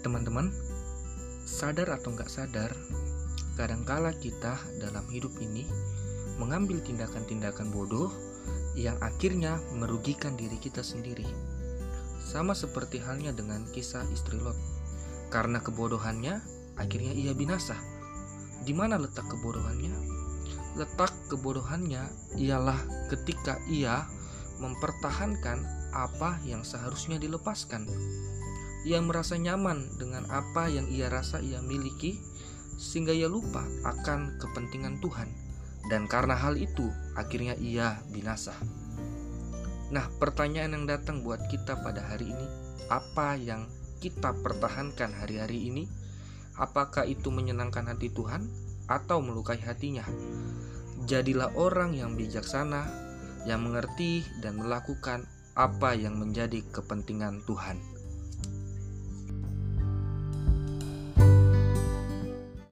teman-teman, sadar atau nggak sadar, kadangkala kita dalam hidup ini mengambil tindakan-tindakan bodoh yang akhirnya merugikan diri kita sendiri. Sama seperti halnya dengan kisah istri Lot. Karena kebodohannya, akhirnya ia binasa. Di mana letak kebodohannya? Letak kebodohannya ialah ketika ia mempertahankan apa yang seharusnya dilepaskan. Ia merasa nyaman dengan apa yang ia rasa ia miliki, sehingga ia lupa akan kepentingan Tuhan dan karena hal itu akhirnya ia binasa. Nah, pertanyaan yang datang buat kita pada hari ini, apa yang kita pertahankan hari-hari ini? Apakah itu menyenangkan hati Tuhan atau melukai hatinya? Jadilah orang yang bijaksana, yang mengerti dan melakukan apa yang menjadi kepentingan Tuhan.